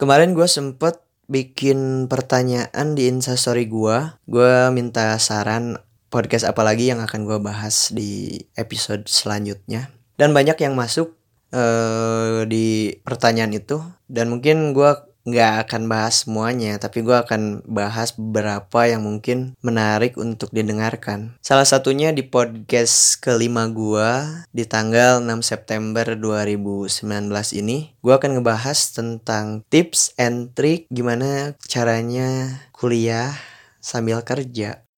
Kemarin gue sempet bikin pertanyaan di instastory gue. Gue minta saran podcast apa lagi yang akan gue bahas di episode selanjutnya. Dan banyak yang masuk uh, di pertanyaan itu. Dan mungkin gue nggak akan bahas semuanya, tapi gue akan bahas beberapa yang mungkin menarik untuk didengarkan. Salah satunya di podcast kelima gue di tanggal 6 September 2019 ini, gue akan ngebahas tentang tips and trick gimana caranya kuliah sambil kerja.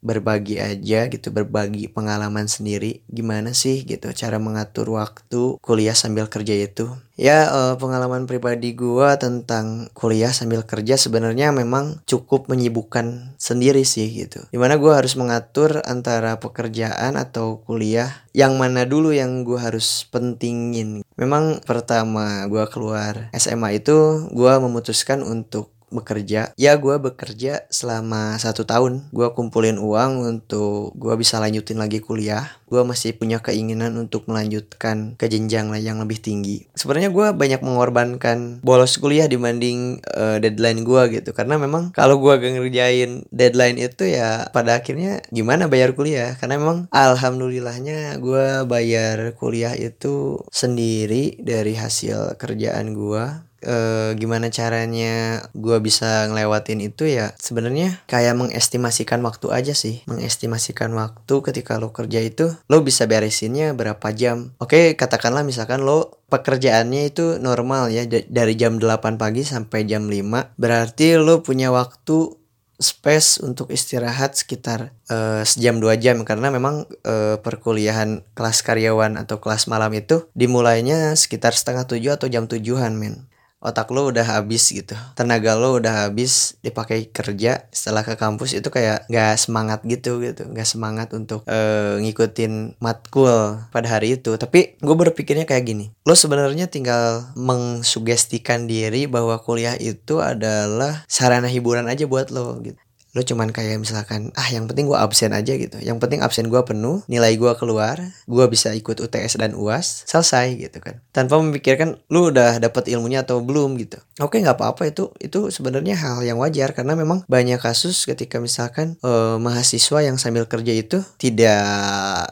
Berbagi aja gitu berbagi pengalaman sendiri. Gimana sih gitu cara mengatur waktu kuliah sambil kerja itu? Ya uh, pengalaman pribadi gua tentang kuliah sambil kerja sebenarnya memang cukup menyibukkan sendiri sih gitu. Di mana gua harus mengatur antara pekerjaan atau kuliah yang mana dulu yang gua harus pentingin. Memang pertama gua keluar SMA itu gua memutuskan untuk bekerja. Ya gue bekerja selama satu tahun. Gue kumpulin uang untuk gue bisa lanjutin lagi kuliah. Gue masih punya keinginan untuk melanjutkan ke jenjang yang lebih tinggi. Sebenarnya gue banyak mengorbankan bolos kuliah dibanding uh, deadline gue gitu. Karena memang kalau gue gak ngerjain deadline itu ya pada akhirnya gimana bayar kuliah? Karena memang alhamdulillahnya gue bayar kuliah itu sendiri dari hasil kerjaan gue uh, gimana caranya gue bisa ngelewatin itu ya sebenarnya kayak mengestimasikan waktu aja sih. Mengestimasikan waktu ketika lo kerja itu lo bisa beresinnya berapa jam. Oke katakanlah misalkan lo pekerjaannya itu normal ya dari jam 8 pagi sampai jam 5 berarti lo punya waktu space untuk istirahat sekitar uh, sejam dua jam. Karena memang uh, perkuliahan kelas karyawan atau kelas malam itu dimulainya sekitar setengah tujuh atau jam tujuhan men otak lo udah habis gitu. Tenaga lo udah habis dipakai kerja setelah ke kampus itu kayak gak semangat gitu gitu. Gak semangat untuk uh, ngikutin matkul pada hari itu. Tapi gue berpikirnya kayak gini lo sebenarnya tinggal mengsugestikan diri bahwa kuliah itu adalah sarana hiburan aja buat lo gitu lo cuman kayak misalkan ah yang penting gue absen aja gitu. Yang penting absen gue penuh nilai gue keluar gue bisa ikut UTS dan UAS selesai gitu kan. Tanpa memikirkan lu udah dapet ilmunya atau belum gitu. Oke nggak apa-apa itu itu sebenarnya hal yang wajar karena memang banyak kasus ketika misalkan uh, mahasiswa yang sambil kerja itu tidak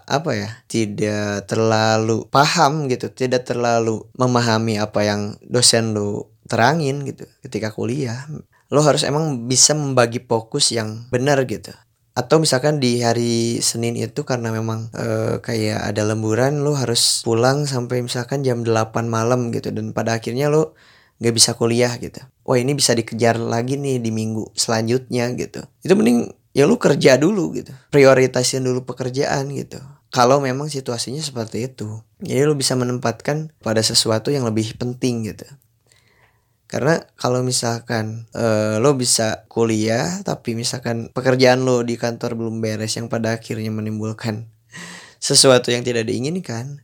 apa ya tidak terlalu paham gitu. Tidak terlalu memahami apa yang dosen lu terangin gitu ketika kuliah lo harus emang bisa membagi fokus yang benar gitu. Atau misalkan di hari Senin itu karena memang e, kayak ada lemburan lo harus pulang sampai misalkan jam 8 malam gitu. Dan pada akhirnya lo nggak bisa kuliah gitu. Wah ini bisa dikejar lagi nih di minggu selanjutnya gitu. Itu mending ya lo kerja dulu gitu. Prioritasin dulu pekerjaan gitu. Kalau memang situasinya seperti itu jadi lo bisa menempatkan pada sesuatu yang lebih penting gitu karena kalau misalkan uh, lo bisa kuliah tapi misalkan pekerjaan lo di kantor belum beres yang pada akhirnya menimbulkan sesuatu yang tidak diinginkan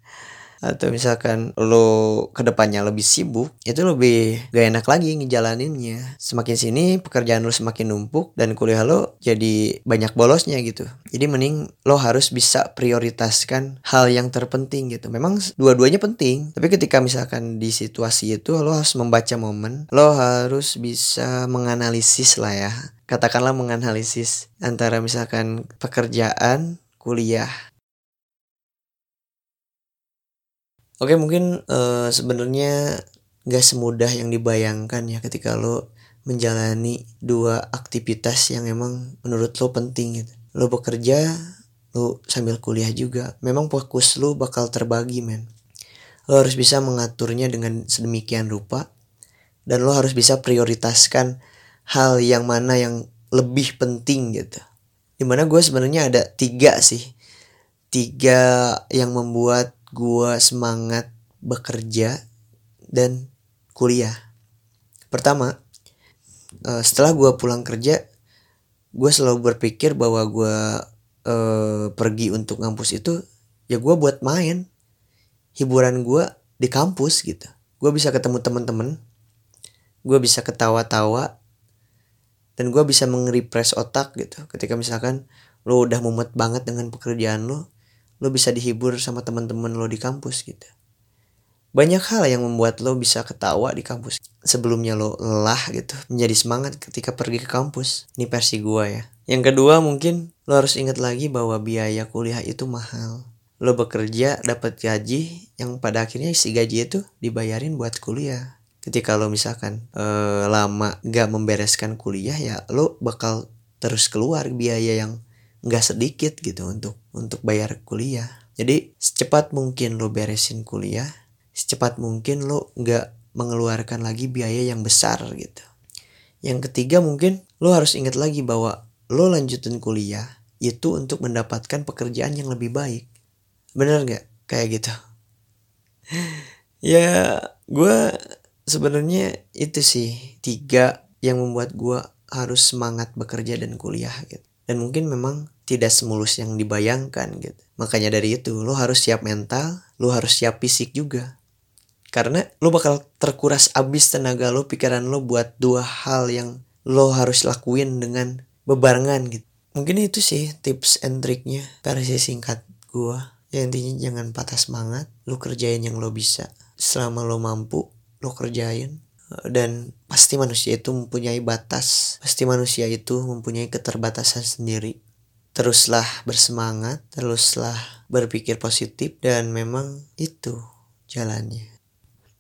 atau misalkan lo ke depannya lebih sibuk itu lebih gak enak lagi ngejalaninnya. Semakin sini pekerjaan lo semakin numpuk dan kuliah lo jadi banyak bolosnya gitu. Jadi mending lo harus bisa prioritaskan hal yang terpenting gitu. Memang dua-duanya penting tapi ketika misalkan di situasi itu lo harus membaca momen lo harus bisa menganalisis lah ya. Katakanlah menganalisis antara misalkan pekerjaan kuliah Oke mungkin uh, sebenarnya gak semudah yang dibayangkan ya ketika lo menjalani dua aktivitas yang emang menurut lo penting gitu. Lo bekerja, lo sambil kuliah juga. Memang fokus lo bakal terbagi men. Lo harus bisa mengaturnya dengan sedemikian rupa dan lo harus bisa prioritaskan hal yang mana yang lebih penting gitu. Di mana gue sebenarnya ada tiga sih, tiga yang membuat gue semangat bekerja dan kuliah. Pertama, uh, setelah gue pulang kerja, gue selalu berpikir bahwa gue uh, pergi untuk ngampus itu ya gue buat main. Hiburan gue di kampus gitu. Gue bisa ketemu temen-temen, gue bisa ketawa-tawa, dan gue bisa meng-refresh otak gitu. Ketika misalkan lo udah mumet banget dengan pekerjaan lo, lo bisa dihibur sama teman-teman lo di kampus gitu. Banyak hal yang membuat lo bisa ketawa di kampus. Sebelumnya lo lelah gitu menjadi semangat ketika pergi ke kampus. Ini versi gua ya. Yang kedua mungkin lo harus ingat lagi bahwa biaya kuliah itu mahal. Lo bekerja dapat gaji yang pada akhirnya si gaji itu dibayarin buat kuliah. Ketika lo misalkan eh, lama gak membereskan kuliah ya lo bakal terus keluar biaya yang nggak sedikit gitu untuk untuk bayar kuliah jadi secepat mungkin lo beresin kuliah secepat mungkin lo nggak mengeluarkan lagi biaya yang besar gitu. Yang ketiga mungkin lo harus ingat lagi bahwa lo lanjutin kuliah itu untuk mendapatkan pekerjaan yang lebih baik. Bener nggak kayak gitu? ya gue sebenarnya itu sih tiga yang membuat gue harus semangat bekerja dan kuliah gitu. Dan mungkin memang tidak semulus yang dibayangkan gitu. Makanya dari itu lo harus siap mental, lo harus siap fisik juga karena lo bakal terkuras abis tenaga lo, pikiran lo buat dua hal yang lo harus lakuin dengan bebarengan gitu. Mungkin itu sih tips and triknya versi singkat gua. Ya intinya jangan patah semangat, lo kerjain yang lo bisa. Selama lo mampu, lo kerjain. Dan pasti manusia itu mempunyai batas. Pasti manusia itu mempunyai keterbatasan sendiri. Teruslah bersemangat, teruslah berpikir positif dan memang itu jalannya.